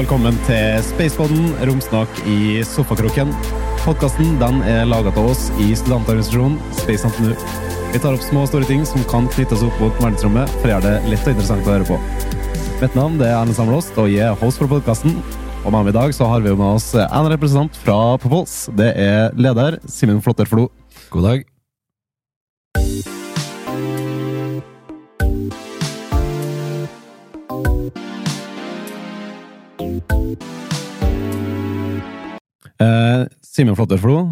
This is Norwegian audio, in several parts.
Velkommen til Spaceboden, romsnakk i sofakroken. Podkasten er laga av oss i studentorganisasjonen Space Antenu. Vi tar opp små og store ting som kan knyttes opp mot verdensrommet, for å gjøre det lett og interessant å høre på. Mitt navn er Erne Samlåst, og jeg er host for podkasten. Og med meg i dag så har vi med oss en representant fra Popols. Det er leder Simen Flåtter Flo. God dag. Eh, Simen Flåtterflo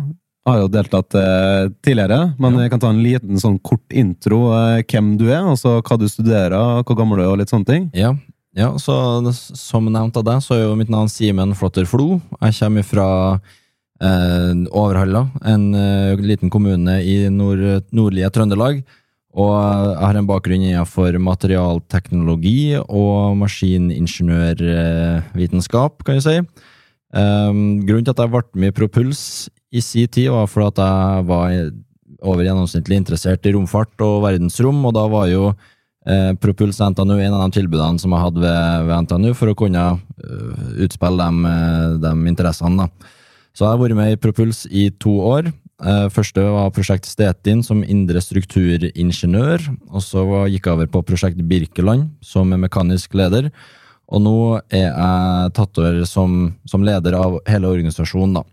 har jo deltatt eh, tidligere, men Ja. jeg kan ta en liten sånn kort intro. Eh, hvem du er, altså hva du studerer, hvor gammel du er og litt sånne ting. Ja, ja så som nevnt av deg, så er jo mitt navn Simen Flåtter Flo. Jeg kommer fra eh, Overhalla, en eh, liten kommune i nord, nordlige Trøndelag. Og jeg har en bakgrunn innenfor materialteknologi og maskiningeniørvitenskap, kan jeg si. Um, grunnen til at jeg ble med i Propuls i sin tid, var fordi at jeg var over gjennomsnittlig interessert i romfart og verdensrom, og da var jo eh, Propuls NTNU en av de tilbudene som jeg hadde ved, ved NTNU for å kunne uh, utspille de, de interessene. da. Så jeg har vært med i Propuls i to år. Eh, første var prosjekt Stetin som indre strukturingeniør, og så gikk jeg over på prosjekt Birkeland som mekanisk leder. Og nå er jeg tatt over som, som leder av hele organisasjonen, da.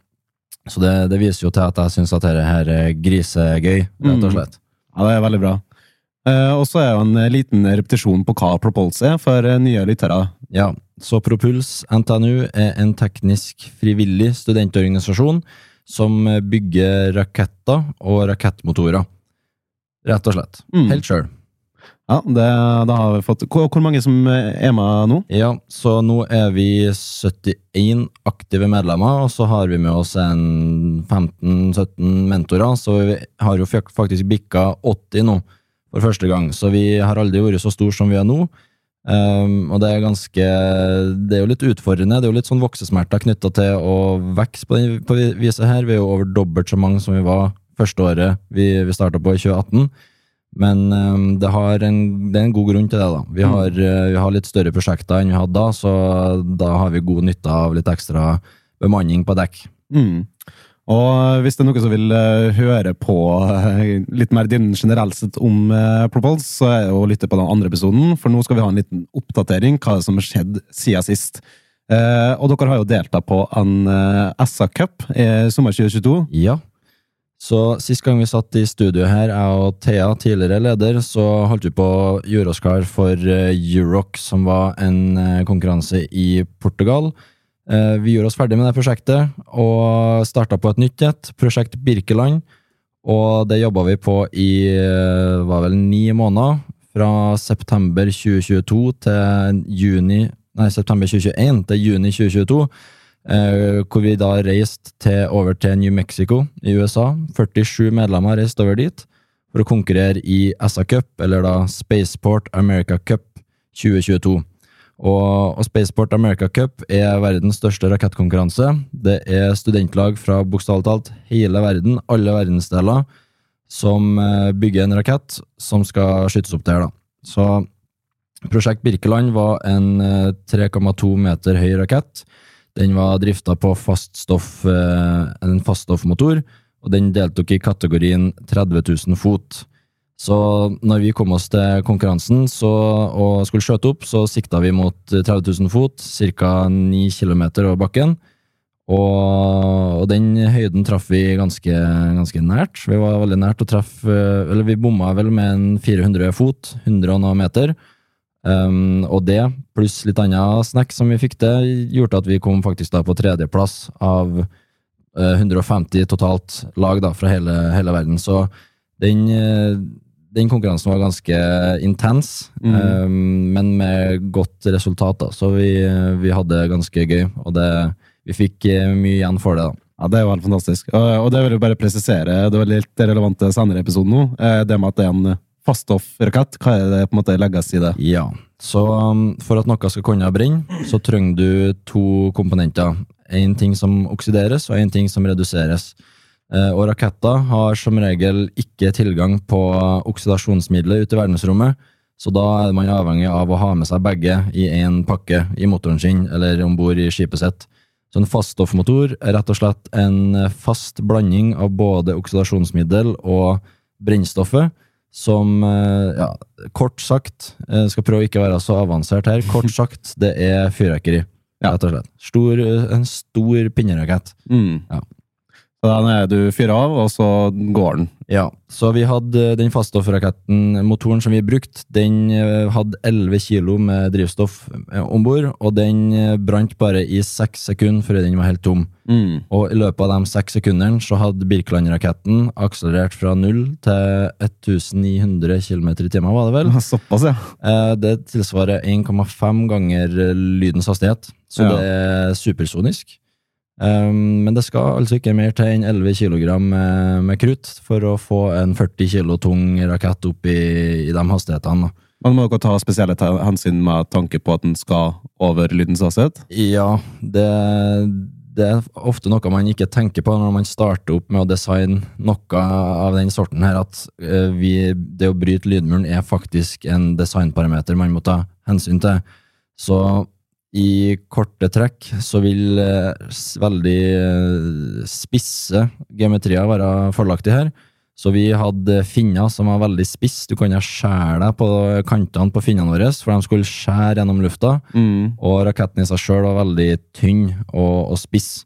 Så det, det viser jo til at jeg syns at dette her er grisegøy, rett og Mm. slett. Ja, det er veldig bra. Eh, og så er jo en eh, liten repetisjon på hva Propulse er for eh, nye lyttere. Ja, så Propuls NTNU er en teknisk frivillig studentorganisasjon som bygger raketter og rakettmotorer. Rett og slett. Mm. Helt sjøl. Ja, det, da har vi fått hvor, hvor mange som er med nå? Ja, så nå er vi 71 aktive medlemmer, og så har vi med oss en 15-17 mentorer, så vi har jo faktisk bikka 80 nå for første gang, så vi har aldri vært så stor som vi er nå. Um, og det er ganske Det er jo litt utfordrende. Det er jo litt sånn voksesmerter knytta til å vokse på på viset her. Vi er jo over dobbelt så mange som vi var første året vi, vi starta på i 2018. Men um, det, har en, det er en god grunn til det. da. Vi har, uh, vi har litt større prosjekter enn vi hadde da, så da har vi god nytte av litt ekstra bemanning på dekk. Mm. Og hvis det er noen som vil uh, høre på uh, litt mer din generelt sett om Propulse, så er det å lytte på den andre episoden, for nå skal vi ha en liten oppdatering hva som har skjedd siden sist. Og dere har jo deltatt på en SA-cup i sommer 2022. Ja. Så sist gang vi satt i studio her, jeg og Thea, tidligere leder, så holdt vi på å gjøre oss klar for uh, Euroc, som var en eh, konkurranse i Portugal. Eh, vi gjorde oss ferdig med det prosjektet, og starta på et nytt et, prosjekt Birkeland. Og det jobba vi på i eh, var vel ni måneder, fra september 2022 til juni Nei, september 2021 til juni 2022. Eh, hvor vi da reiste til, over til New Mexico i USA. 47 medlemmer reiste over dit for å konkurrere i SA Cup, eller da Spaceport America Cup 2022. Og, og Spaceport America Cup er verdens største rakettkonkurranse. Det er studentlag fra bokstavelig talt hele verden, alle verdensdeler, som eh, bygger en rakett som skal skytes opp der. da. Så Prosjekt Birkeland var en eh, 3,2 meter høy rakett. Den var drifta på faststoff, eh, en faststoffmotor, og den deltok i kategorien 30 000 fot. Så når vi kom oss til konkurransen så, og skulle skjøte opp, så sikta vi mot 30 000 fot, ca. 9 km over bakken. Og, og den høyden traff vi ganske, ganske nært. Vi var veldig nært å treffe Eller vi bomma vel med en 400 fot, 100 og noe meter. Um, og det, pluss litt annet snack som vi fikk til, gjorde at vi kom faktisk da på tredjeplass av uh, 150 totalt lag da, fra hele, hele verden. Så den, eh, den konkurransen var ganske intens, Mm. um, men med godt resultat. da. Så vi, vi hadde ganske gøy, og det, vi fikk eh, mye igjen for det. da. Ja, Det er jo helt fantastisk. Og, og det vil jeg bare presisere, det var litt relevant til senere episoden nå, eh, det med at det er en faststoffrakett. Hva er det på en måte legges i det? Ja, så um, for at noe skal kunne brenne, så trenger du to komponenter. En ting som oksideres, og en ting som reduseres. Eh, Og raketter har som regel ikke tilgang på oksidasjonsmidler ute i verdensrommet, Så da er man avhengig av å ha med seg begge i én pakke i motoren sin, eller om bord i skipet sitt. Så en faststoffmotor er rett og slett en fast blanding av både oksidasjonsmiddel og brennstoffet, som eh, ja, kort sagt Jeg skal prøve ikke å være så avansert her. Kort sagt, det er fyrverkeri. Rett og slett. Stor, en stor pinnerakett. Mm. Ja. Så den er du fyrer av, og så går den. Ja, så vi hadde den faststoffraketten, motoren som vi brukte, den eh, hadde 11 kilo med drivstoff eh, om bord, og den eh, brant bare i seks sekunder før den var helt tom. Mm. Og i løpet av de seks sekundene så hadde Birkeland-raketten akselerert fra 0 til 1900 km i timen, var det vel? Såpass, ja. Eh, Det tilsvarer 1,5 ganger lydens hastighet, så Ja. det er supersonisk. Um, men det skal altså ikke mer til enn 11 kg med, med krutt for å få en 40 kg tung rakett opp i, i de hastighetene. Man må dere ta spesielle hensyn med tanke på at den skal over lydens hastighet? Ja, det, det er ofte noe man ikke tenker på når man starter opp med å designe noe av den sorten her, at eh, vi, det å bryte lydmuren er faktisk en designparameter man må ta hensyn til. Så i korte trekk så vil eh, veldig eh, spisse geometrier være fordelaktig her. Så vi hadde finner som var veldig spiss. Du kunne skjære deg på kantene på finnene våre, for de skulle skjære gjennom lufta. Mm. Og raketten i seg sjøl var veldig tynn og, og spiss.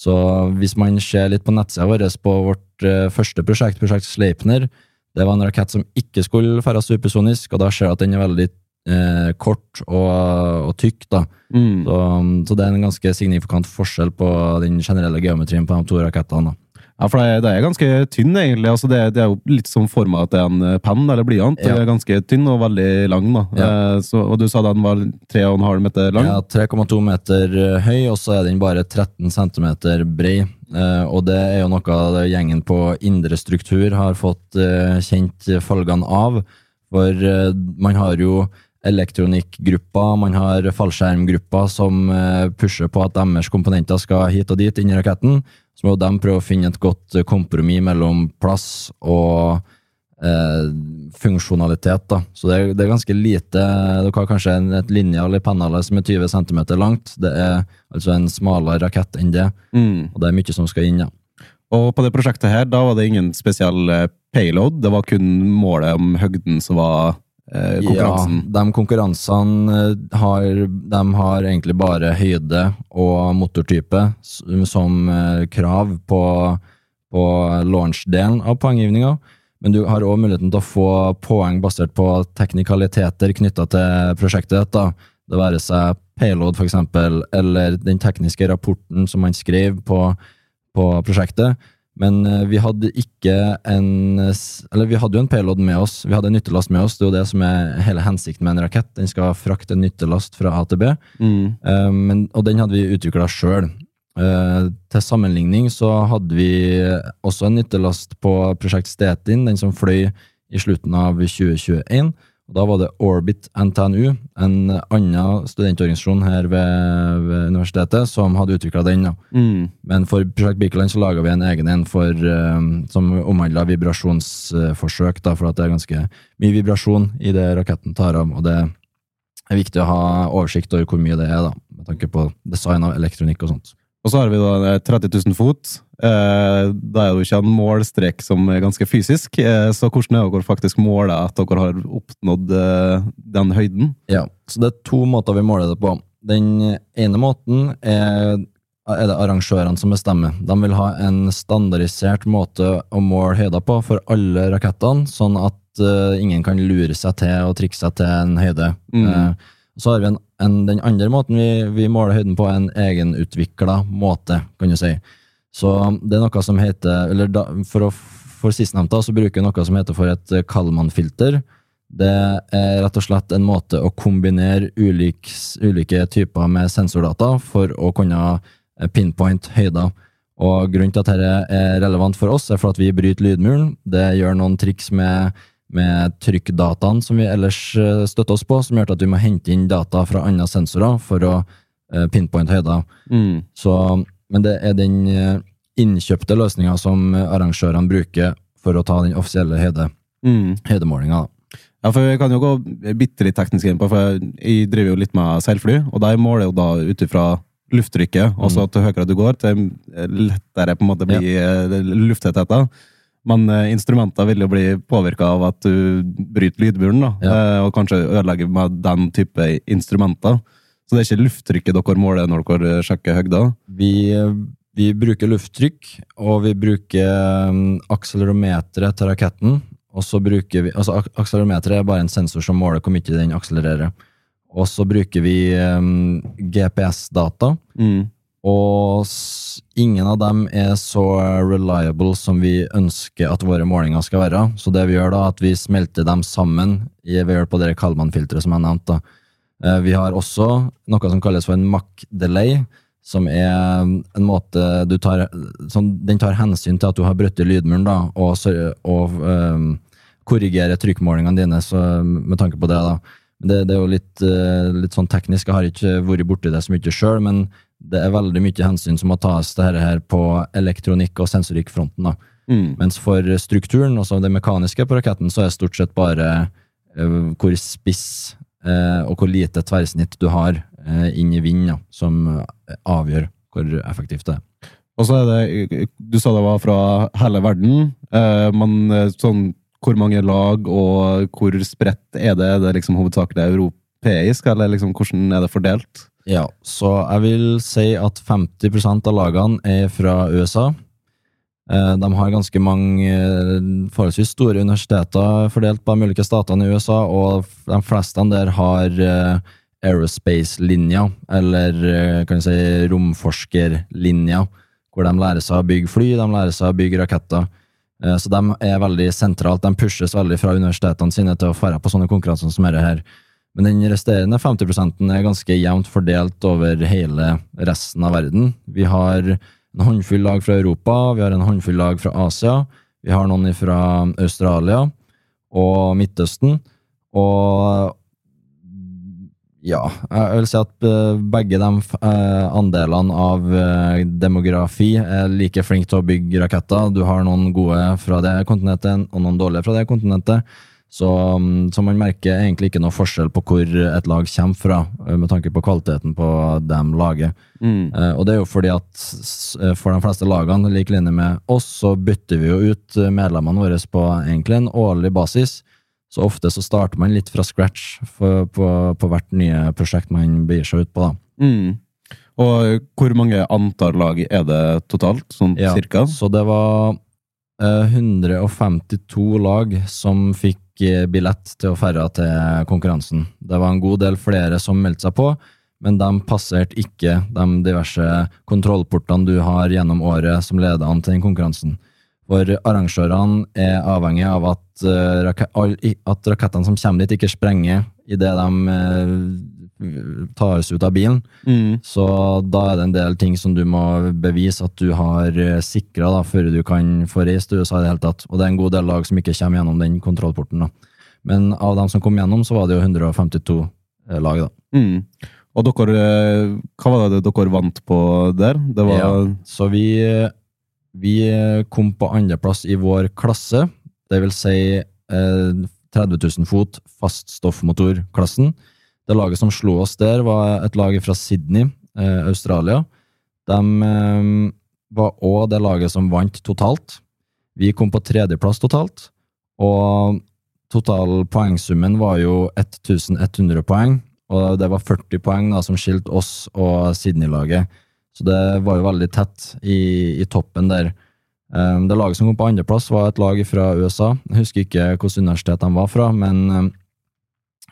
Så hvis man ser litt på nettsida vår på vårt eh, første prosjekt, prosjekt Sleipner, det var en rakett som ikke skulle fære supersonisk, og da ser du at den er veldig eh, kort og, og tykk. da. Mm. Så, så det er en ganske signifikant forskjell på den generelle geometrien på de to rakettene. da. Ja, for det er, er ganske tynn, egentlig. Altså, det, det er jo litt som forma er en eh, penn eller blyant. Ja. Det er ganske tynn og veldig lang. da. Ja. Eh, så, og du sa den var 3,5 meter lang? Ja, 3,2 meter eh, høy, og så er den bare 13 cm bred. Eh, og det er jo noe gjengen på indre struktur har fått kjent følgene av. For man har jo elektronikkgrupper, man har fallskjermgrupper som eh, pusher på at deres komponenter skal hit og dit inn i raketten. Så må de prøve å finne et godt kompromiss mellom plass og eh, funksjonalitet. da. Så det er, det er ganske lite Dere har kanskje en, et linjal i pennalet som er 20 cm langt. Det er altså en smalere rakett enn det, Mm. og det er mye som skal inn. ja. Og på det prosjektet her, da var det ingen spesiell eh, payload. Det var kun målet om høgden som var eh. Ja, de konkurransene eh, har, de har egentlig bare høyde og motortype som eh, krav på, på launch-delen av poenggivninga. Men du har òg muligheten til å få poeng basert på teknikaliteter knytta til prosjektet ditt. da. Det være seg payload, for eksempel, eller den tekniske rapporten som man skriver på, på prosjektet. Men eh, vi hadde ikke en Eller vi hadde jo en payload med oss, vi hadde en nyttelast med oss. Det er jo det som er hele hensikten med en rakett. Den skal frakte en nyttelast fra A til B. Mm. Eh, men, og den hadde vi utvikla sjøl. til sammenligning så hadde vi også en nyttelast på prosjekt Stetin, den som fløy i slutten av 2021. Og da var det Orbit NTNU, en annen studentorganisasjon her ved, ved universitetet, som hadde utvikla den. Mm. Men for Prosjekt Birkeland så laga vi en egen en for, eh, som omhandla vibrasjonsforsøk, da, for at det er ganske mye vibrasjon i det raketten tar av. Og det er viktig å ha oversikt over hvor mye det er, da, med tanke på design av elektronikk og sånt. Og så har vi da eh, 30 000 fot. Eh, da er det jo ikke en målstrek som er ganske fysisk. Eh, så hvordan er dere faktisk måler at dere har oppnådd eh, den høyden? Ja, så det er to måter vi måler det på. Den ene måten er, er det arrangørene som bestemmer. De vil ha en standardisert måte å måle høyder på for alle rakettene, sånn at eh, ingen kan lure seg til og trikse seg til en høyde. Mm. Eh, så har vi en, en, den andre måten vi, vi måler høyden på, en egenutvikla måte, kan du si. Så det er noe som heter eller da, For, å, for sistnevnte så bruker vi noe som heter for et Kalman-filter. Det er rett og slett en måte å kombinere ulik, ulike typer med sensordata for å kunne pinpoint høyder. Og Grunnen til at dette er relevant for oss, er for at vi bryter lydmuren. Det gjør noen triks med, med trykkdataen som vi ellers eh, støtter oss på, som gjør at vi må hente inn data fra andre sensorer for å eh, pinpointe høyder. Mm. Så, men det er den eh, innkjøpte løsninga som arrangørene bruker for å ta den offisielle høyde, Mm. høydemålinga. Ja, for Jeg kan jo gå bitte litt teknisk inn på, for jeg driver jo litt med seilfly, og der måler jo da ut ifra lufttrykket. Mm. Altså til høyere du går, til lettere på en måte blir ja. lufttettheten. Men eh, instrumenter vil jo bli påvirka av at du bryter lydburen, da, Ja. eh, og kanskje ødelegger med den type instrumenter. Så det er ikke lufttrykket dere måler når dere sjekker høyda? Vi, vi bruker lufttrykk, og vi bruker akselerometeret til raketten. Og så bruker vi, altså ak- Akselerometeret er bare en sensor som måler hvor mye den akselererer. Og så bruker vi um, GPS-data, Mm. Og ingen av dem er så reliable som vi ønsker at våre målinger skal være. Så det vi gjør da, at vi smelter dem sammen ved hjelp av det Kalman-filteret som jeg nevnte. Eh, Vi har også noe som kalles for en Mach-delay, som er en måte du tar som, Den tar hensyn til at du har brutt lydmuren, da, og, og um, korrigerer trykkmålingene dine så, med tanke på det. da. Det, det er jo litt, eh, litt sånn teknisk, jeg har ikke vært borti det så mye sjøl, men det er veldig mye hensyn som må tas til dette her på elektronikk- og sensorikkfronten. Mm. Mens for strukturen, altså det mekaniske på raketten, så er det stort sett bare uh, hvor spiss uh, og hvor lite tverrsnitt du har uh, inn i vind, som avgjør hvor effektivt det er. Og så er det Du sa det var fra hele verden, men sånn hvor mange lag og hvor spredt er det? Er det liksom hovedsakelig europeisk, eller liksom hvordan er det fordelt? Ja, så jeg vil si at 50% av lagene er fra USA. Eh, De har ganske mange eh, forholdsvis store universiteter fordelt på de ulike statene i USA, og de fleste der har eh, aerospace-linja, eller kan si romforskerlinja, hvor de lærer seg å bygge fly, de lærer seg å bygge raketter. Så de er veldig sentralt, de pushes veldig fra universitetene sine til å dra på sånne konkurranser som dette her. Men den resterende 50% er ganske jevnt fordelt over hele resten av verden. Vi har en håndfull lag fra Europa, vi har en håndfull lag fra Asia, vi har noen fra Australia og Midtøsten. Og ja, jeg vil si at eh, begge de eh, andelene av eh, demografi er like flinke til å bygge raketter. Du har noen gode fra det kontinentet og noen dårlige fra det kontinentet. Så, mm, så man merker egentlig ikke noe forskjell på hvor et lag kommer fra, eh, med tanke på kvaliteten på dem laget. Eh, Og det er jo fordi at eh, for de fleste lagene, lik linje med oss, så bytter vi jo ut eh, medlemmene våre på egentlig en årlig basis. Så ofte så starter man litt fra scratch for, på, på hvert nye prosjekt man begir seg ut på. da. Mm. Og hvor mange antall lag er det totalt, sånn Ja, cirka? Så det var eh, 152 lag som fikk billett til å ferde til konkurransen. Det var en god del flere som meldte seg på, men de passerte ikke de diverse kontrollportene du har gjennom året som leder an til den konkurransen. For arrangørene er avhengig av at, eh, at rakettene som kommer dit, ikke sprenger idet de eh, tas ut av bilen. Mm. Så da er det en del ting som du må bevise at du har sikra før du kan få reist til USA i det hele tatt. Og det er en god del lag som ikke kommer gjennom den kontrollporten. da. Men av dem som kom gjennom, så var det jo 152 lag, da. Mm. Og dere, eh, hva var det dere vant på der? Det var Ja. Så vi, vi kom på andreplass i vår klasse, det vil si eh, 30 000 fot faststoffmotorklassen. Det laget som slo oss der, var et lag fra Sydney, eh, Australia. De eh, var òg det laget som vant totalt. Vi kom på tredjeplass totalt, og total poengsummen var jo 1100 poeng, og det var 40 poeng da, som skilte oss og Sydney-laget. Så det var jo veldig tett i, i toppen der. Um, det laget som kom på andreplass, var et lag fra USA. Jeg husker ikke hvilket universitet de var fra, men, um,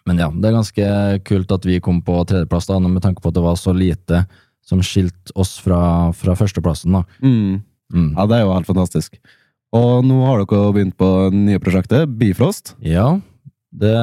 men ja, det er ganske kult at vi kom på tredjeplass, da, med tanke på at det var så lite som skilte oss fra, fra førsteplassen. da. mm. Mm. Ja, det er jo helt fantastisk. Og nå har dere begynt på det nye prosjektet, Bifrost. Ja, det,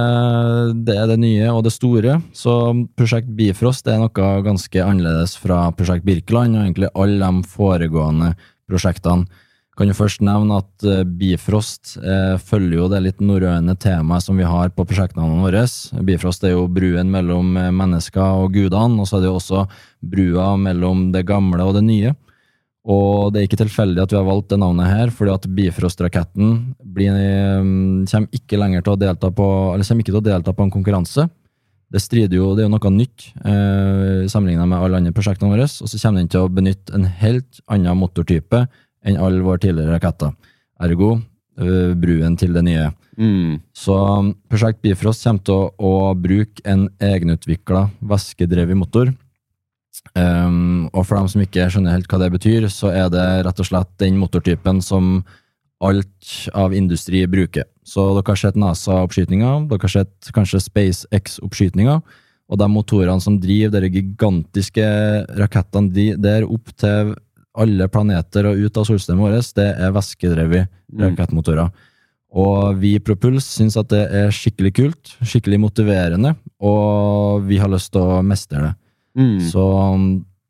det er det nye og det store. Så prosjekt Bifrost er noe ganske annerledes fra prosjekt Birkeland og egentlig alle de foregående prosjektene. Kan jo først nevne at eh, Bifrost eh, følger jo det litt norrøne temaet som vi har på prosjektnavnene våre. Bifrost er jo bruen mellom eh, mennesker og gudene, og så er det jo også brua mellom det gamle og det nye. Og det er ikke tilfeldig at vi har valgt det navnet her, fordi at Bifrost-raketten mm, kommer ikke lenger til å delta på, eller ikke til å delta på en konkurranse. Det strider jo, det er jo noe nytt eh, sammenlignet med alle andre prosjektene våre. Og så kommer den til å benytte en helt annen motortype enn alle våre tidligere raketter. Ergo eh, bruen til det nye. Mm. Så um, Prosjekt Bifrost kommer til å, å bruke en egenutvikla væskedrevet motor. Um, og for dem som ikke skjønner helt hva det betyr, så er det rett og slett den motortypen som alt av industri bruker. Så dere har sett NASA-oppskytinga, dere har sett kanskje SpaceX-oppskytinga, og de motorene som driver de gigantiske rakettene de, der opp til alle planeter og ut av solsystemet vårt, det er væskedrevet rakettmotorer. Og vi i Propuls syns at det er skikkelig kult, skikkelig motiverende, og vi har lyst til å mestre det. Mm. Så,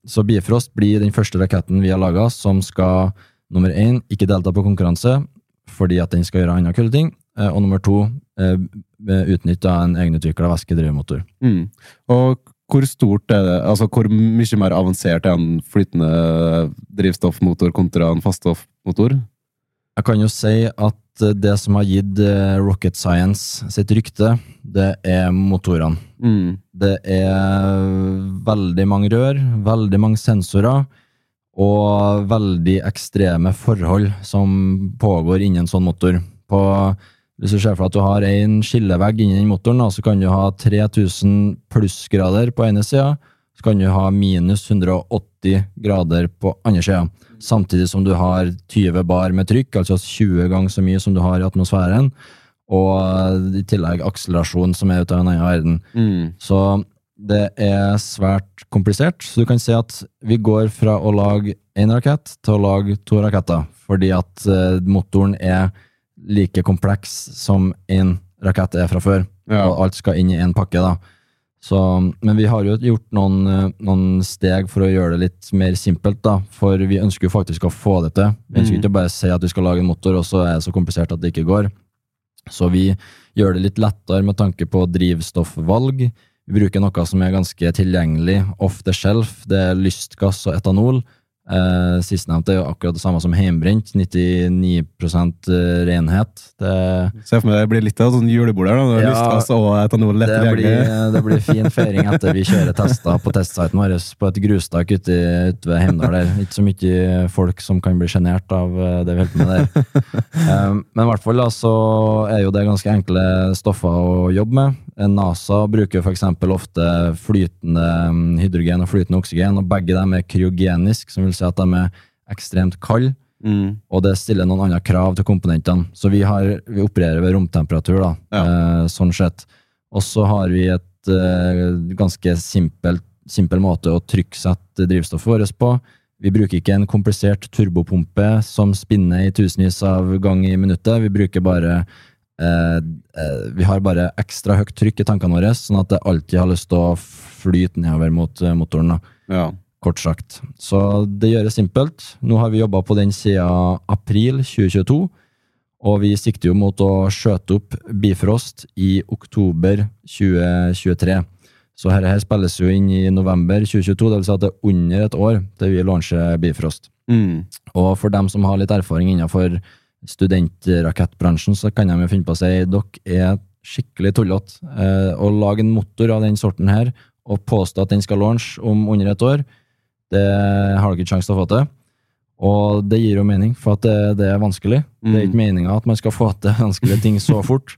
så Bifrost blir den første raketten vi har laga som skal nummer én ikke delta på konkurranse fordi at den skal gjøre andre kule ting, eh, og nummer to eh, utnytte en egenutvikla væskedrivmotor. Mm. Og hvor stort er det, altså hvor mye mer avansert er en flytende drivstoffmotor kontra en faststoffmotor? Jeg kan jo si at det som har gitt eh, Rocket Science sitt rykte, det er motorene. Mm. Det er veldig mange rør, veldig mange sensorer, og veldig ekstreme forhold som pågår innen en sånn motor. På, hvis du ser for deg at du har en skillevegg inni den motoren, da, så kan du ha 3000 plussgrader på ene sida, så kan du ha minus 180 grader på andre sida. Samtidig som du har 20 bar med trykk, altså 20 ganger så mye som du har i atmosfæren, og i tillegg akselerasjon som er ute av en annen verden. Mm. Så det er svært komplisert. Så du kan si at vi går fra å lage én rakett til å lage to raketter, fordi at eh, motoren er like kompleks som en rakett er fra før, Ja. og alt skal inn i én pakke. da. Så, men vi har jo gjort noen, eh, noen steg for å gjøre det litt mer simpelt, da, for vi ønsker jo faktisk å få det til. Vi ønsker Mm. ikke bare å si at vi skal lage en motor, og så er det så komplisert at det ikke går. Så vi gjør det litt lettere med tanke på drivstoffvalg. Vi bruker noe som er ganske tilgjengelig off the shelf. Det er lystgass og etanol. Eh, Sistnevnte er jo akkurat det samme som heimbrent. 99% renhet. Det, Se for meg det blir litt av sånn julebord her. da. Det Ja. Og etanol det, blir, det blir fin feiring etter vi kjører tester på testsiten vår på et grustak ute, ute ved Heimdal. der. Ikke så mye folk som kan bli sjenert av eh, det vi holder på med der. Eh, Men i hvert fall da, så er jo det ganske enkle stoffer å jobbe med. Eh, NASA bruker f.eks. ofte flytende mm, hydrogen og flytende oksygen, og begge dem er kryogenisk, som vil si at de er ekstremt kalde. Mm. Og det stiller noen andre krav til komponentene. Så vi, har, vi opererer ved romtemperatur, da, eh, sånn sett. Og så har vi et eh, ganske simpelt, simpel måte å trykksette drivstoffet vårt på. Vi bruker ikke en komplisert turbopumpe som spinner i tusenvis av ganger i minuttet. Vi bruker bare Vi har bare ekstra høyt trykk i tankene våre, sånn at det alltid har lyst til å flyte nedover mot eh, motoren. Ja. kort sagt. Så det gjøres simpelt. Nå har vi jobba på den siden april 2022, og vi sikter jo mot å skjøte opp Bifrost i oktober 2023. Så her, her spilles jo inn i november 2022, det vil si at det er under et år til vi launcher Bifrost. Mm. Og for dem som har litt erfaring innenfor studentrakettbransjen, så kan de jo finne på å si dere er skikkelig tullete. Eh, å lage en motor av den sorten her og påstå at den skal launch om under et år, det har dere ikke sjanse til å få til. Og det gir jo mening, for at det, det er vanskelig. Det er Mm. ikke meninga at man skal få til vanskelige ting så fort.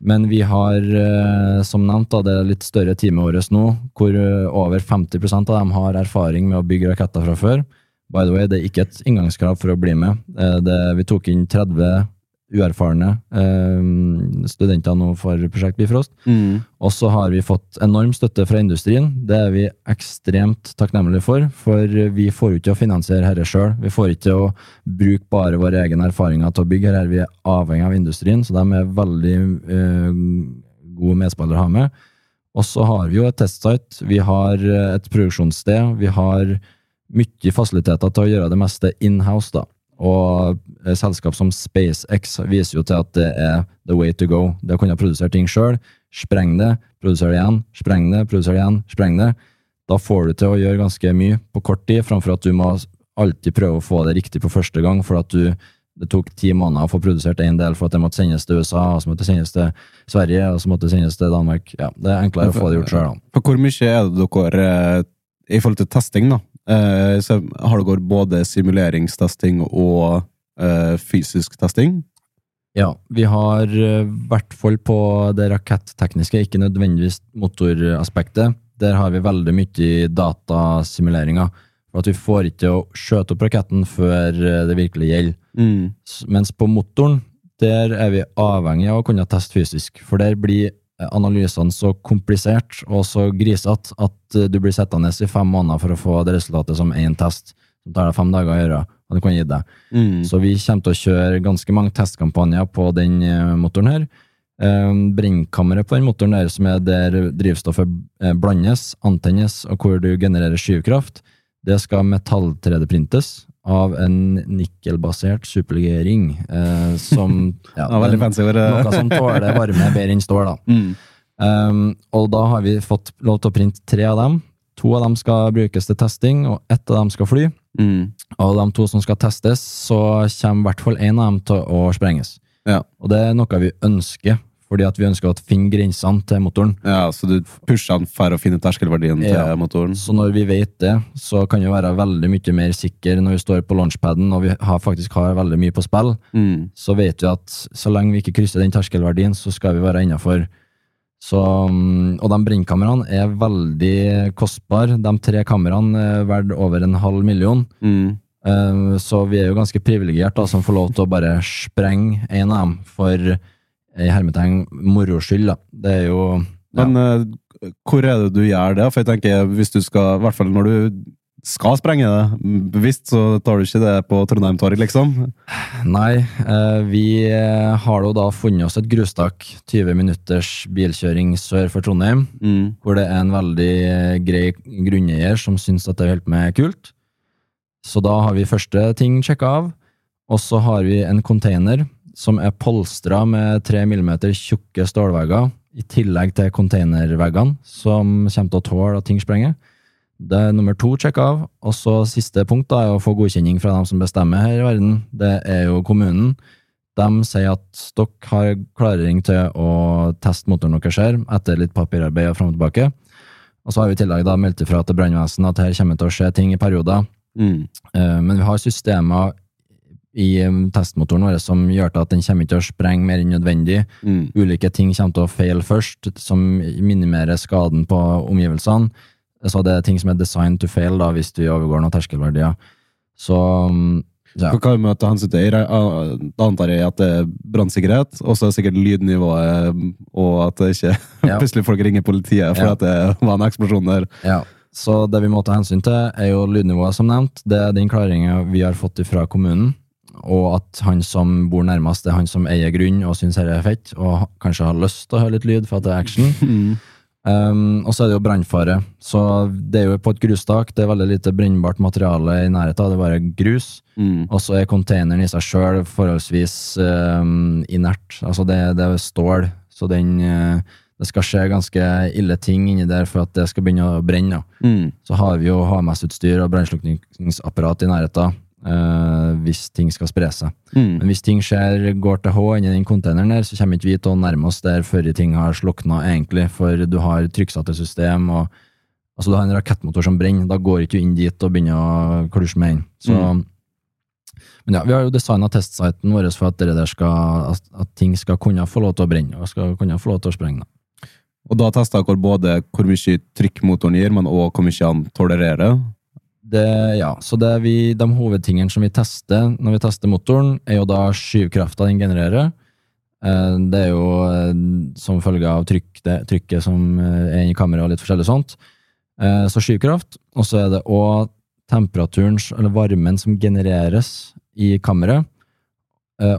Men vi har, eh, som nevnt, da, det litt større teamet vårt nå, hvor eh, over 50% av dem har erfaring med å bygge raketter fra før. By the way, det er ikke et inngangskrav for å bli med. Eh, Det, vi tok inn 30 uerfarne eh, studenter nå for Prosjekt Bifrost. Mm. Og så har vi fått enorm støtte fra industrien. Det er vi ekstremt takknemlige for, for vi får ikke ikke å finansiere dette sjøl. Vi får ikke å bruke bare våre egne erfaringer til å bygge. Vi er avhengig av industrien, så de er veldig eh, gode medspillere å ha med. Og så har vi jo et testsite, vi har eh, et produksjonssted, vi har mye fasiliteter til å gjøre det meste in-house, da. Og eh, selskap som SpaceX viser jo til at det er the way to go. Det å kunne produsere ting sjøl, spreng det, produsere det igjen, spreng det, produsere det igjen, spreng det. Da får du til å gjøre ganske mye på kort tid, framfor at du må alltid prøve å få det riktig på første gang, for at du det tok ti måneder å få produsert én del for at det måtte sendes til USA, og så måtte det sendes til Sverige, og så måtte det sendes til Danmark. Ja, Det er enklere å få det gjort sjøl. For hvor mye er det dere eh, I forhold til testing, da, så har dere både simuleringstesting og eh, fysisk testing? Ja, vi har i hvert fall på det rakettekniske, ikke nødvendigvis motoraspektet. Der har vi veldig mye datasimuleringer. For at vi får ikke å skjøte opp raketten før det virkelig gjelder. Mm. Mens på motoren, der er vi avhengig av å kunne teste fysisk. For der blir eh, analysene så komplisert og så grisete at eh, du blir sittende i fem måneder for å få det resultatet som én test. Det tar deg fem dager å gjøre, og det kan gi deg. Mm. Så vi kommer til å kjøre ganske mange testkampanjer på den eh, motoren her. Eh, Brennkammeret på den motoren der, som er der drivstoffet eh, blandes, antennes, og hvor du genererer skyvkraft, det skal metall-3D-printes av en nikkelbasert superlegering, eh, som ja, ord, eh. noe som tåler varme bedre enn stål. da. Mm. Um, og da har vi fått lov til å printe tre av dem. To av dem skal brukes til testing, og ett av dem skal fly. Mm. Av de to som skal testes, så kommer i hvert fall én av dem til å sprenges. Ja. Og det er noe vi ønsker, fordi at vi ønsker å finne grensene til motoren. ja, så du pusher den for å finne terskelverdien Ja. til motoren? Så når vi vet det, så kan vi være veldig mye mer sikre når vi står på launchpaden og vi har, faktisk har veldig mye på spill. Mm. Så vet vi at så lenge vi ikke krysser den terskelverdien, så skal vi være innafor. Så, og de brennkameraene er veldig kostbare. De tre kameraene er verdt over en halv million. Mm. Eh, Så vi er jo ganske privilegerte som får lov til å bare sprenge en av dem for i hermetegn moro skyld. Da. Det er jo ja. Men eh, hvor er det du gjør det? For jeg tenker, hvis du skal, i hvert fall når du skal sprenge det bevisst, så tar du ikke det på Trondheim Torg, liksom? Nei, eh, vi eh, har jo da funnet oss et grustak 20 minutters bilkjøring sør for Trondheim, Mm. hvor det er en veldig grei grunneier som syns at det er helt med kult. Så da har vi første ting sjekka av, og så har vi en container som er polstra med 3 mm tjukke stålvegger, i tillegg til containerveggene, som kommer til å tåle at ting sprenger. Det er nummer to sjekka av, og så siste punkt da, er å få godkjenning fra dem som bestemmer her i verden. Det er jo kommunen. De sier at dere har klarering til å teste motoren deres her, etter litt papirarbeid og fram og tilbake. Og så har vi i tillegg da meldt ifra til brannvesenet at her kommer det til å skje ting i perioder. Mm. Eh, Men vi har systemer i testmotoren vår som gjør til at den kommer ikke til å sprenge mer enn nødvendig. Mm. Ulike ting kommer til å feile først, som minimerer skaden på omgivelsene. Så det er ting som er designed to fail da, hvis du overgår noen terskelverdier. Så ja. Hva med hensyn til? Jeg eh, Da antar jeg at det er brannsikkerhet, og så er det sikkert lydnivået, og at det ikke Ja. plutselig folk ringer politiet for Ja. at det var en eksplosjon der. Ja, så det vi må ta hensyn til er jo lydnivået som nevnt. Det er den klaringen vi har fått fra kommunen, og at han som bor nærmest, det er han som eier grunn og syns dette er fett, og kanskje har lyst til å høre litt lyd for at det er action. Mm. Um, og så er det jo brannfare. Så det er jo på et grustak, det er veldig lite brennbart materiale i nærheten, det er bare grus. Mm. Og så er containeren i seg sjøl forholdsvis um, inert. Altså det, det er stål, så den eh, Det skal skje ganske ille ting inni der for at det skal begynne å brenne. Mm. Så har vi jo HMS-utstyr og brannslukningsapparat i nærheten eh, hvis ting skal spre seg. Mm. Men hvis ting skjer, går til H inni den containeren der, så kommer ikke vi til å nærme oss der før ting har slukna, egentlig, for du har trykksatte system og Altså, du har en rakettmotor som brenner, da går ikke du inn dit og begynner å klusje med den. Så Men ja, vi har jo designa testsiten vår for at, skal, at, at ting skal kunne få lov til å brenne, og skal kunne få lov til å sprenge. Da. Og da tester dere både hvor mye trykk motoren gir, men òg hvor mye han tolererer. Det, ja, så det er vi, de hovedtingene som vi tester når vi tester motoren, er jo da skyvkrafta den genererer. Eh, Det er jo eh, som følge av trykk, det, trykket som eh, er i kameraet og litt forskjellig sånt. Så skyvkraft, og så er det òg temperaturen, eller varmen, som genereres i kammeret.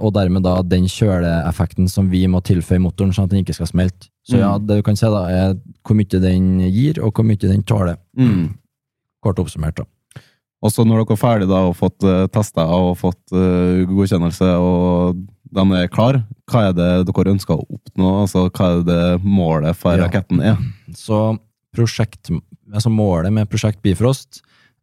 Og dermed da den kjøleeffekten som vi må tilføye motoren, sånn at den ikke skal smelte. Så ja, Mm. det du kan se da, er hvor mye den gir, og hvor mye den tåler. Mm. Kort oppsummert, da. Og så når dere er ferdig da og fått uh, testa og fått uh, godkjennelse, og de er klar, hva er det dere ønsker å oppnå? Altså, hva er det målet for Ja. raketten er? Så prosjekt, altså målet med Prosjekt Bifrost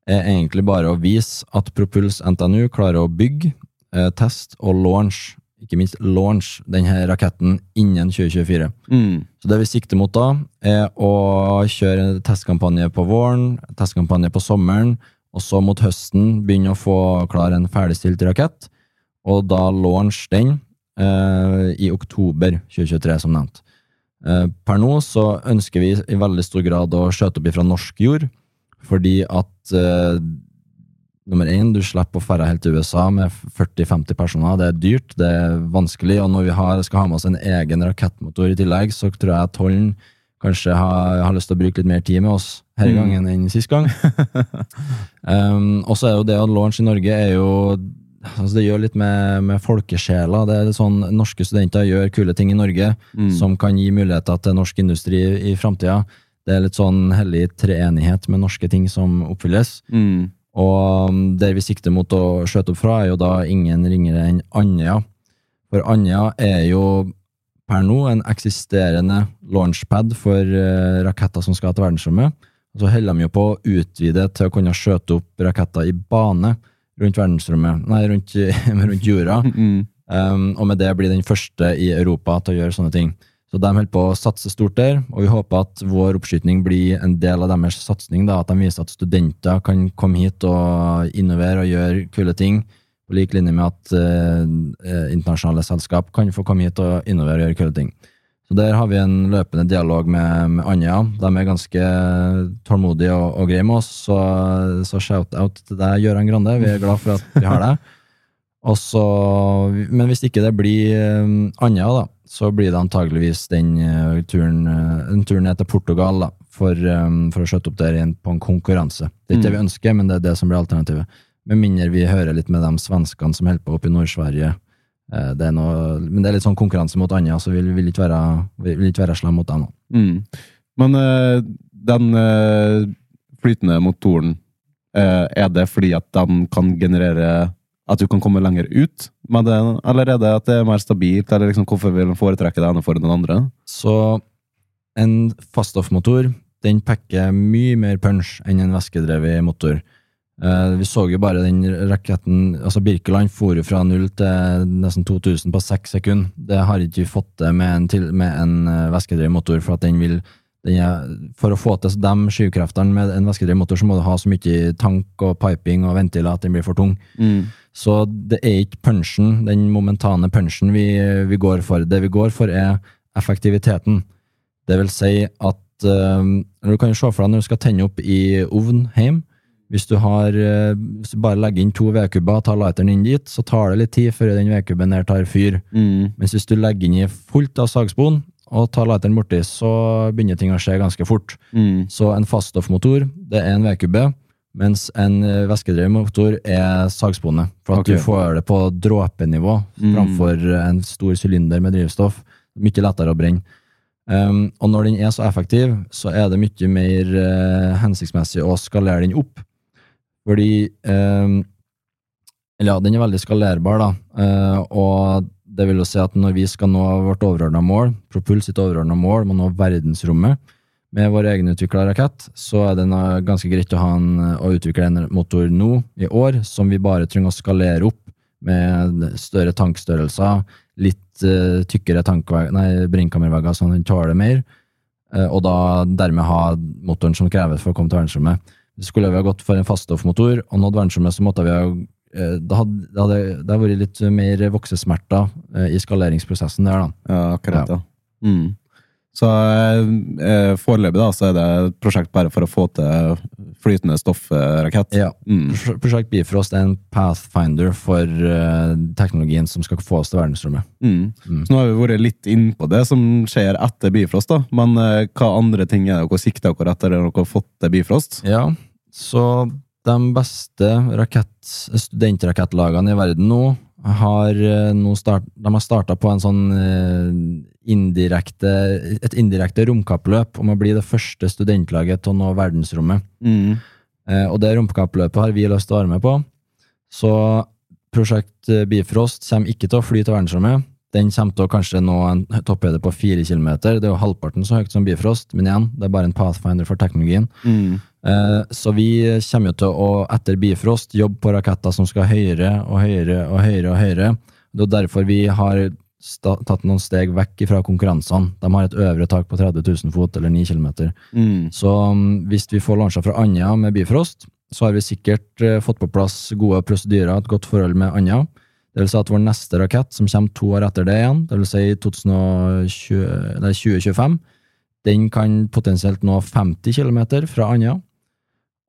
er egentlig bare å vise at Propuls NTNU klarer å bygge, eh, teste og launch, ikke minst launch, denne raketten innen 2024. Mm. Så det vi sikter mot da, er å kjøre testkampanje på våren, testkampanje på sommeren, og så mot høsten begynne å få klar en ferdigstilt rakett, og da launch den eh, i oktober 2023, som nevnt. Eh, per nå så ønsker vi i veldig stor grad å skjøte opp ifra norsk jord, fordi at eh, nummer én, du slipper å ferde helt til USA med 40-50 personer. Det er dyrt, det er vanskelig, og når vi har, skal ha med oss en egen rakettmotor i tillegg, så tror jeg Holm kanskje har, har lyst til å bruke litt mer tid med oss denne Mm. gangen enn sist gang. um, og så er jo det å launch i Norge er jo altså Det gjør litt med, med folkesjela. Det er sånn, Norske studenter gjør kule ting i Norge Mm. som kan gi muligheter til norsk industri i framtida. Det er litt sånn hellig treenighet med norske ting som oppfylles. Mm. Og um, der vi sikter mot å skjøte opp fra, er jo da ingen ringere enn Andøya. For Andøya er jo per nå en eksisterende launchpad for uh, raketter som skal til verdensrommet. Og så holder de jo på å utvide til å kunne skjøte opp raketter i bane rundt verdensrommet, nei, rundt, rundt jorda. Mm. Um, og med det blir den første i Europa til å gjøre sånne ting. Så de holder på å satse stort der, og vi håper at vår oppskyting blir en del av deres satsing. At de viser at studenter kan komme hit og innovere og gjøre kule ting, på lik linje med at eh, eh, internasjonale selskap kan få komme hit og innovere og gjøre kule ting. Så Der har vi en løpende dialog med, med Anja. De er ganske tålmodige og, og greie med oss, så, så shout-out til deg, Gøran Grande. Vi er glad for at vi har deg. Også, men hvis ikke det blir eh, Andøya, da, så blir det antageligvis den eh, turen, eh, en tur ned til Portugal da, for, for å skjøtte opp der på en konkurranse. Det er ikke det vi ønsker, men det er det som blir alternativet. Med mindre vi hører litt med de svenskene som holder på oppe i Nord-Sverige. Eh, Det er noe, men det er litt sånn konkurranse mot andre, så vi vil, ikke være, vi vil ikke være slem mot dem. Mm. Men eh, den eh, flytende motoren, er det fordi at den kan generere At du kan komme lenger ut med den, eller er det at det er mer stabilt, eller liksom hvorfor vil man foretrekke det ene for den andre? Så en faststoffmotor den pakker mye mer punch enn en væskedrevet motor. Eh, vi så jo bare den raketten altså Birkeland for jo fra null til nesten 2000 på seks sekunder. Det har ikke vi fått til med en, til, med en eh, væskedrevet motor, for at den vil den er, For å få til de skyvkreftene med en væskedrevet motor, så må du ha så mye tank og piping og ventiler at den blir for tung. Så det er ikke punchen, den momentane punchen vi, vi går for. Det vi går for, er effektiviteten. Det vil si at eh, Du kan jo se for deg når du skal tenne opp i ovn hjemme. Hvis du, har, eh, hvis du bare legger inn to vedkubber og tar lighteren inn dit, så tar det litt tid før den vedkubben her tar fyr. Mm. Mens hvis du legger inn i fullt av sagspon og tar lighteren borti, så begynner ting å skje ganske fort. Mm. Så en faststoffmotor, det er en vedkubbe, mens en eh, væskedrevet motor er sagsponet. For at okay. du får det på dråpenivå Mm. framfor en stor sylinder med drivstoff. Mye lettere å brenne. Um, og når den er så effektiv, så er det mye mer uh, hensiktsmessig å skalere den opp. Fordi eh, Eller ja, den er veldig skalerbar, da. Eh, og det vil jo si at når vi skal nå vårt overordna mål, Propuls sitt overordna mål, må nå verdensrommet med vår egenutvikla rakett, så er det ganske greit å, ha en, å utvikle en motor nå i år som vi bare trenger å skalere opp med større tankstørrelser, litt eh, tykkere brennkammervegger sånn at den tåler mer, eh, og da dermed ha motoren som kreves for å komme til verdensrommet. Skulle vi ha gått for en faststoffmotor og nådd verdensrommet, så måtte vi ha eh, det hadde, det hadde det hadde vært litt mer voksesmerter eh, i skaleringsprosessen der, da. Ja, akkurat, ja. Mm. Så eh, foreløpig da, så er det et prosjekt bare for å få til flytende stoffrakett. Ja. Mm. Prosjekt Bifrost er en pathfinder for eh, teknologien som skal få oss til verdensrommet. Mm. Mm. Så nå har vi vært litt inn på det som skjer etter Bifrost, da. Men eh, hva andre ting er det dere sikter dere etter dere har fått til Bifrost? Ja, så de beste rakett, studentrakettlagene i verden nå har eh, nå start, de har starta på en sånn eh, indirekte, et indirekte romkappløp om å bli det første studentlaget til å nå verdensrommet. Mm. Eh, og det romkappløpet har vi lyst til å være med på. Så prosjekt Bifrost kommer ikke til å fly til verdensrommet. Den kommer til å kanskje nå en topphøyde på fire kilometer. Det er jo halvparten så høyt som Bifrost, men igjen, det er bare en pathfinder for teknologien. Mm. Eh, så vi kommer jo til å, etter Bifrost, jobbe på raketter som skal høyere og høyere og høyere. og høyere. Det er derfor vi har tatt noen steg vekk fra konkurransene. De har et øvre tak på 30 000 fot, eller 9 km. Mm. Så um, hvis vi får launcha fra Andøya med Bifrost, så har vi sikkert eh, fått på plass gode prosedyrer, et godt forhold med Andøya. Det vil si at vår neste rakett, som kommer to år etter det igjen, det vil si 2020, nei, 2025, den kan potensielt nå 50 km fra Andøya.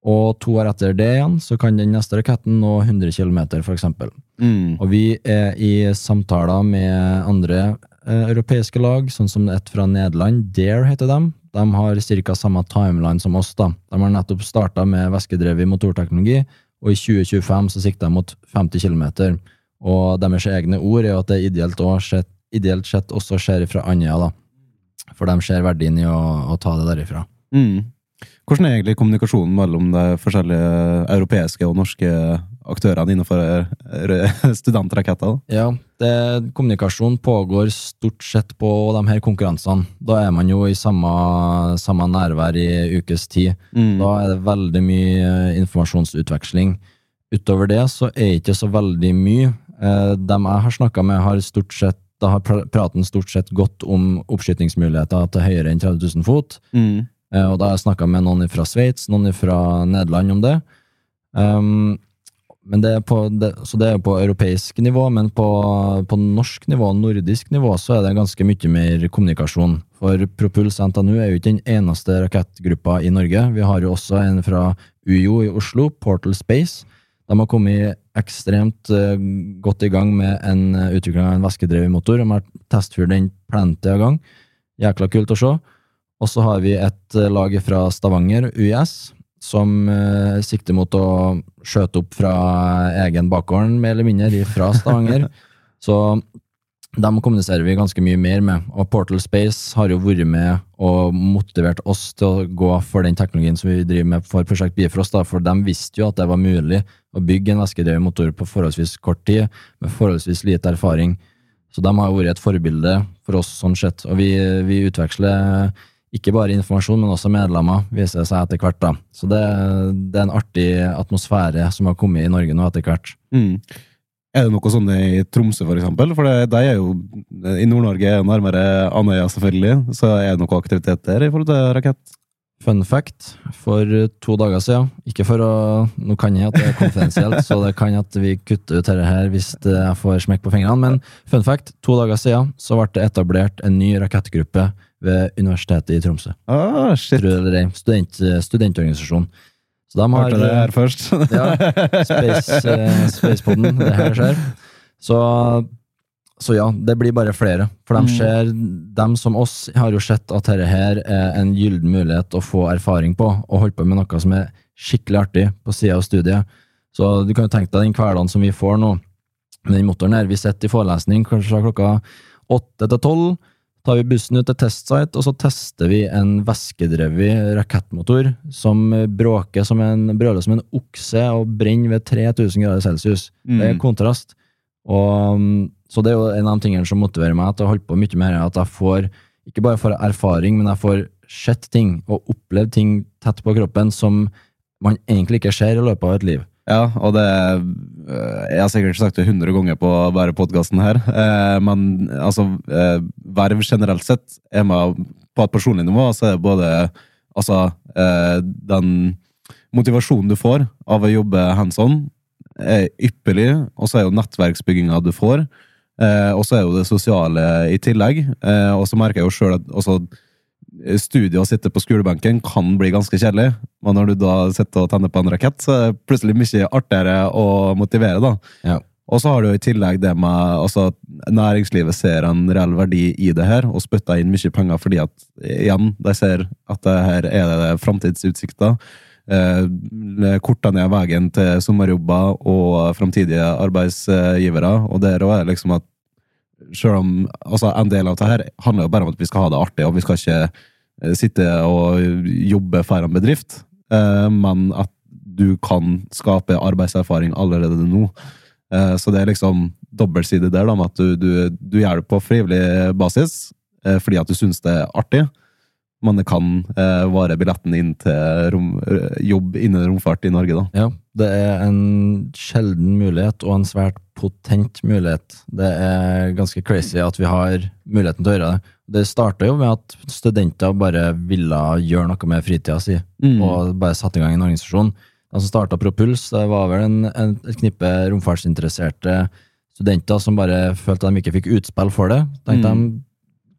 Og to år etter det igjen, så kan den neste raketten nå 100 km, eksempel. Mm. Og vi er i samtaler med andre eh, europeiske lag, sånn som et fra Nederland, Dare heter dem. De har ca. samme timeline som oss. da. De har nettopp starta med væskedrevet motorteknologi, og i 2025 så sikter de mot 50 km. Og deres egne ord er jo at det ideelt, sett, ideelt sett også skjer fra Andøya, da. For de ser verdien i å, å ta det derifra. Mm. Hvordan er egentlig kommunikasjonen mellom de forskjellige europeiske og norske aktørene innenfor eh, studentraketter? Ja, det, kommunikasjon pågår stort sett på de her konkurransene. Da er man jo i samme, samme nærvær i ukes tid. Mm. Da er det veldig mye eh, informasjonsutveksling. Utover det så er det ikke så veldig mye. Eh, Dem jeg har snakka med, har stort sett da har pra- praten stort sett gått om oppskytingsmuligheter til høyere enn 30 000 fot. Mm. Eh, Og da har jeg snakka med noen fra Sveits, noen fra Nederland om det. Um, det er på, det, så det er på europeisk nivå, men på, på norsk nivå, nordisk nivå, så er det ganske mye mer kommunikasjon. For Propuls NTNU er jo ikke den eneste rakettgruppa i Norge. Vi har jo også en fra UiO i Oslo, Portal Space. De har kommet ekstremt uh, godt i gang med en uh, utvikling av en væskedrevet motor. De har testfyrt den plenty av gang. Jækla kult å se. Og så har vi et eh, lag fra Stavanger, UiS, som eh, sikter mot å skjøte opp fra egen bakgård, mer eller mindre, fra Stavanger. så dem kommuniserer vi ganske mye mer med. Og Portal Space har jo vært med og motivert oss til å gå for den teknologien som vi driver med for Prosjekt Bifrost, da, for de visste jo at det var mulig å bygge en væskedrevet motor på forholdsvis kort tid, med forholdsvis lite erfaring. Så de har vært et forbilde for oss sånn sett. Og vi, vi utveksler ikke bare informasjon, men også medlemmer, viser det seg etter hvert. da. Så det, det er en artig atmosfære som har kommet i Norge nå etter hvert. Mm. Er det noe sånn i Tromsø, for eksempel? For det, de er jo I Nord-Norge er nærmere Andøya, selvfølgelig. Så er det noe aktivitet der i forhold til rakett? Fun fact, for to dager siden Ikke for å Nå kan jeg at det er konfidensielt, så det kan at vi kutter ut dette her hvis jeg får smekk på fingrene, men fun fact, to dager siden så ble det etablert en ny rakettgruppe ved Universitetet i Tromsø. Ah, shit. Student, studentorganisasjon. Så de har Hørte det her først. Ja, Space, eh, det her skjer. Så, så ja, det blir bare flere. For de Mm. ser, dem som oss har jo sett at dette her er en gyllen mulighet å få erfaring på, og holde på med noe som er skikkelig artig på sida av studiet. Så du kan jo tenke deg den hverdagen som vi får nå, med den motoren her. Vi sitter i forelesning kanskje fra klokka åtte til tolv. Tar vi bussen ut til testsite, og så tester vi en væskedrevet rakettmotor som bråker som en, brøler som en okse og brenner ved 3000 grader celsius. Det er Mm. kontrast. Og, um, så det er jo en av de tingene som motiverer meg til å holde på mye mer, er at jeg får, ikke bare får erfaring, men jeg får sett ting og opplevd ting tett på kroppen som man egentlig ikke ser i løpet av et liv. Ja, og det øh, Jeg har sikkert sagt det 100 ganger på bare podkasten her, eh, men altså eh, Verv generelt sett er med på et personlig nivå, så er det både altså eh, den motivasjonen du får av å jobbe hands on, er ypperlig, og så er jo nettverksbygginga du får, eh, og så er jo det sosiale i tillegg, eh, og så merker jeg jo sjøl at også studiet å sitte på skolebenken kan bli ganske kjedelig, men når du da sitter og tenner på en rakett, så er det plutselig mye artigere å motivere, da. Ja. Og så har du i tillegg det med altså, næringslivet ser en reell verdi i det her, og spytter inn mye penger fordi at igjen, de ser at det her er det framtidsutsikter. Eh, korter ned veien til sommerjobber og framtidige arbeidsgivere, og der òg er liksom at selv om altså En del av det her handler jo bare om at vi skal ha det artig, og vi skal ikke eh, sitte og jobbe for en bedrift, eh, men at du kan skape arbeidserfaring allerede nå. Eh, Så det er liksom dobbeltsidig der, da, med at du, du, du gjør det på frivillig basis fordi at du syns det er artig, men det kan være billetten inn til rom, jobb innen romfart i Norge, da. Ja, det er en sjelden mulighet, og en svært potent mulighet. Det er ganske crazy at vi har muligheten til å gjøre det. Det starta jo med at studenter bare ville gjøre noe med fritida si, Mm. og bare satte i gang en organisasjon. De som starta Propuls, det var vel en, en, et knippe romfartsinteresserte studenter som bare følte at de ikke fikk utspill for det. Tenkte Mm. de,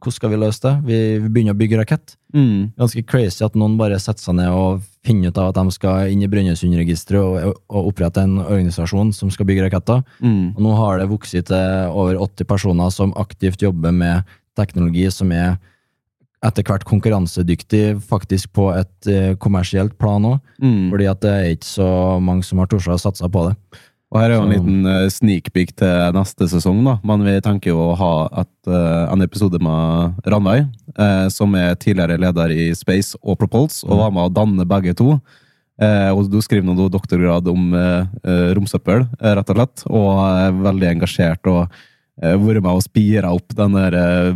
hvordan skal vi løse det? Vi, vi begynner å bygge rakett. Mm. Ganske crazy at noen bare setter seg ned og finner ut av at de skal inn i Brønnøysundregisteret og, og opprette en organisasjon som skal bygge raketter. Mm. Og nå har det vokst til over 80 personer som aktivt jobber med teknologi som er etter hvert konkurransedyktig, faktisk på et eh, kommersielt plan òg. Mm. Fordi at det er ikke så mange som har tort å satse på det. Og her er jo en liten eh, sneak peek til neste sesong, da. Men vi tenker jo å ha et, eh, en episode med Ranveig, eh, som er tidligere leder i Space og Propulse, og var med å danne begge to. Eh, og du skriver nå doktorgrad om eh, eh, romsøppel, eh, rett og slett, og er veldig engasjert og eh, vært med og spira opp den der eh,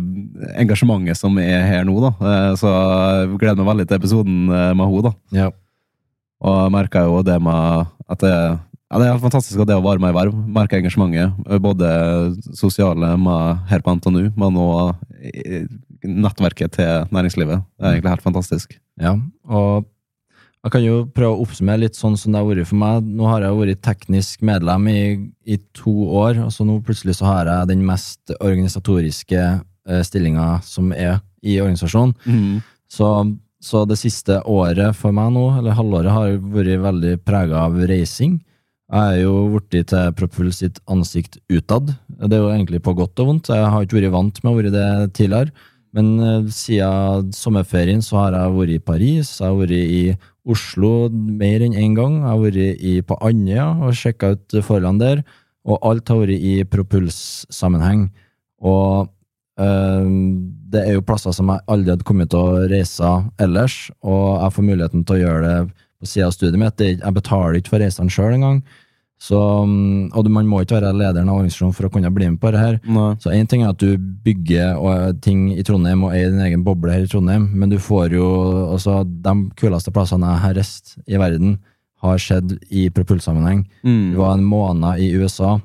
engasjementet som er her nå, da. Eh, så jeg gleder meg veldig til episoden eh, med henne, da. Ja. Og jeg merka jo det med at det, ja, det er fantastisk at det å være med i verv. Merker engasjementet. Både sosiale med her på NTNU, men òg nettverket til næringslivet. Det er egentlig helt fantastisk. Ja, og jeg kan jo prøve å oppsummere litt sånn som det har vært for meg. Nå har jeg vært teknisk medlem i, i to år, og så nå plutselig så har jeg den mest organisatoriske eh, stillinga som er i organisasjonen. Så, så det siste året for meg nå, eller halvåret, har vært veldig prega av reising. Jeg er jo blitt til Propfull sitt ansikt utad. Det er jo egentlig på godt og vondt. Jeg har ikke vært vant med å være det tidligere. Men eh, siden sommerferien så har jeg vært i Paris, jeg har vært i Oslo mer enn én gang. Jeg har vært i, på Andøya og sjekka ut forholdene der. Og alt har vært i Propuls-sammenheng. Og øh, det er jo plasser som jeg aldri hadde kommet til å reise ellers, og jeg får muligheten til å gjøre det på sida av studiet mitt. Det- Jeg betaler ikke for reisene sjøl engang. Så, mm, og man må ikke være lederen av organisasjonen for å kunne bli med på det her. Nei. Så én ting er at du bygger og, ting i Trondheim og er i din egen boble her i Trondheim, men du får jo altså De kuleste plassene jeg har reist i verden, har skjedd i propulsammenheng. Mm. Vi var en måned i USA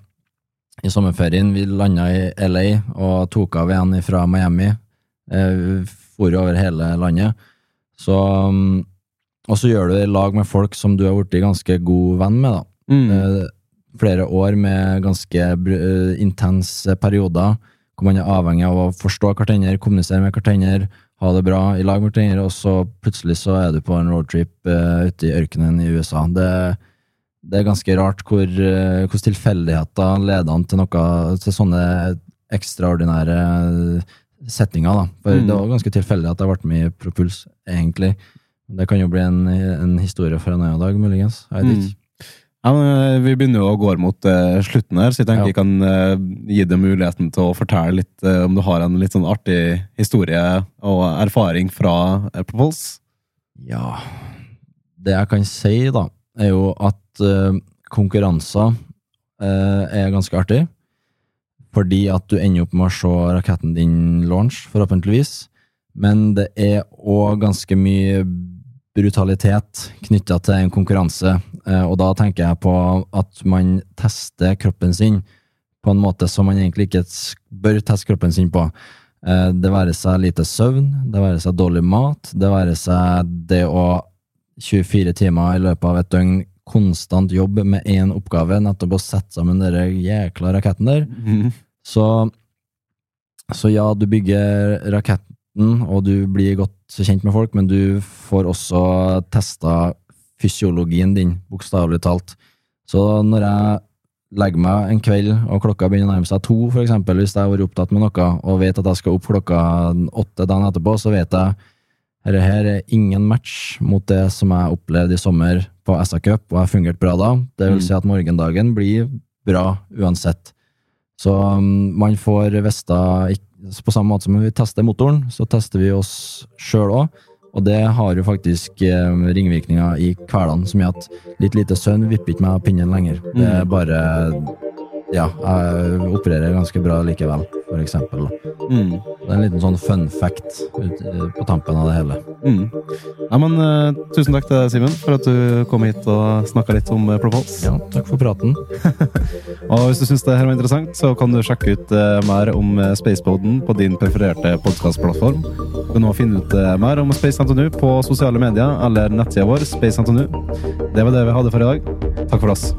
i sommerferien. Vi landa i LA og tok av igjen fra Miami. Eh, for over hele landet. Så mm, Og så gjør du det i lag med folk som du har blitt ganske god venn med, da. Mm. Eh, flere år med ganske eh, intense perioder, hvor man er avhengig av å forstå hverandre, kommunisere med hverandre, ha det bra i lag med hverandre, og så plutselig så er du på en roadtrip uh, ute i ørkenen i USA. Det, det er ganske rart hvor, hvordan tilfeldigheter leder an til noe, til sånne ekstraordinære settinger, da. For Mm. det var ganske tilfeldig at jeg ble med i Propuls, egentlig. Det kan jo bli en, en historie for en annen dag, muligens. Jeg vet Mm. Ja, men eh, Vi begynner jo å gå mot uh, slutten her, så jeg tenker Ja. jeg kan uh, gi deg muligheten til å fortelle litt uh, om du har en litt sånn artig historie og erfaring fra Propulse. Ja Det jeg kan si, da, er jo at konkurranser er ganske artig. Fordi at du ender opp med å se raketten din launch, forhåpentligvis. Men det er òg ganske mye brutalitet knytta til en konkurranse. Eh, og da tenker jeg på at man tester kroppen sin på en måte som man egentlig ikke bør teste kroppen sin på. Eh, Det være seg lite søvn, det være seg dårlig mat, det være seg det å 24 timer i løpet av et døgn konstant jobb med én oppgave, nettopp å sette sammen den jækla raketten der. Så, så ja, du bygger raketten, og du blir godt kjent med folk, men du får også testa fysiologien din, bokstavelig talt. Så når jeg legger meg en kveld, og klokka begynner å nærme seg to, for eksempel, hvis jeg har vært opptatt med noe, og vet at jeg skal opp klokka åtte dagen etterpå, så vet jeg dette her er ingen match mot det som jeg opplevde i sommer på SA Cup, og har fungert bra da. Det vil Mm. si at morgendagen blir bra uansett. Så um, man får vite På samme måte som vi tester motoren, så tester vi oss sjøl òg. Og det har jo faktisk eh, ringvirkninger i hverdagen, som gjør at litt lite søvn vipper ikke meg av pinnen lenger. Det er bare Ja, jeg opererer ganske bra likevel, for eksempel. Mm. Det er en liten sånn fun fact ut, eh, på tampen av det hele. Mm. Ja, men uh, Tusen takk til Simen, for at du kom hit og snakka litt om uh, Propols. Ja, takk for praten. Og hvis du syns det her var interessant, så kan du sjekke ut uh, mer om Spaceboden på din prefererte podkastplattform. Du kan nå finne ut mer om Space NTNU på sosiale medier eller nettsida vår, Space NTNU. Det var det vi hadde for i dag. Takk for oss.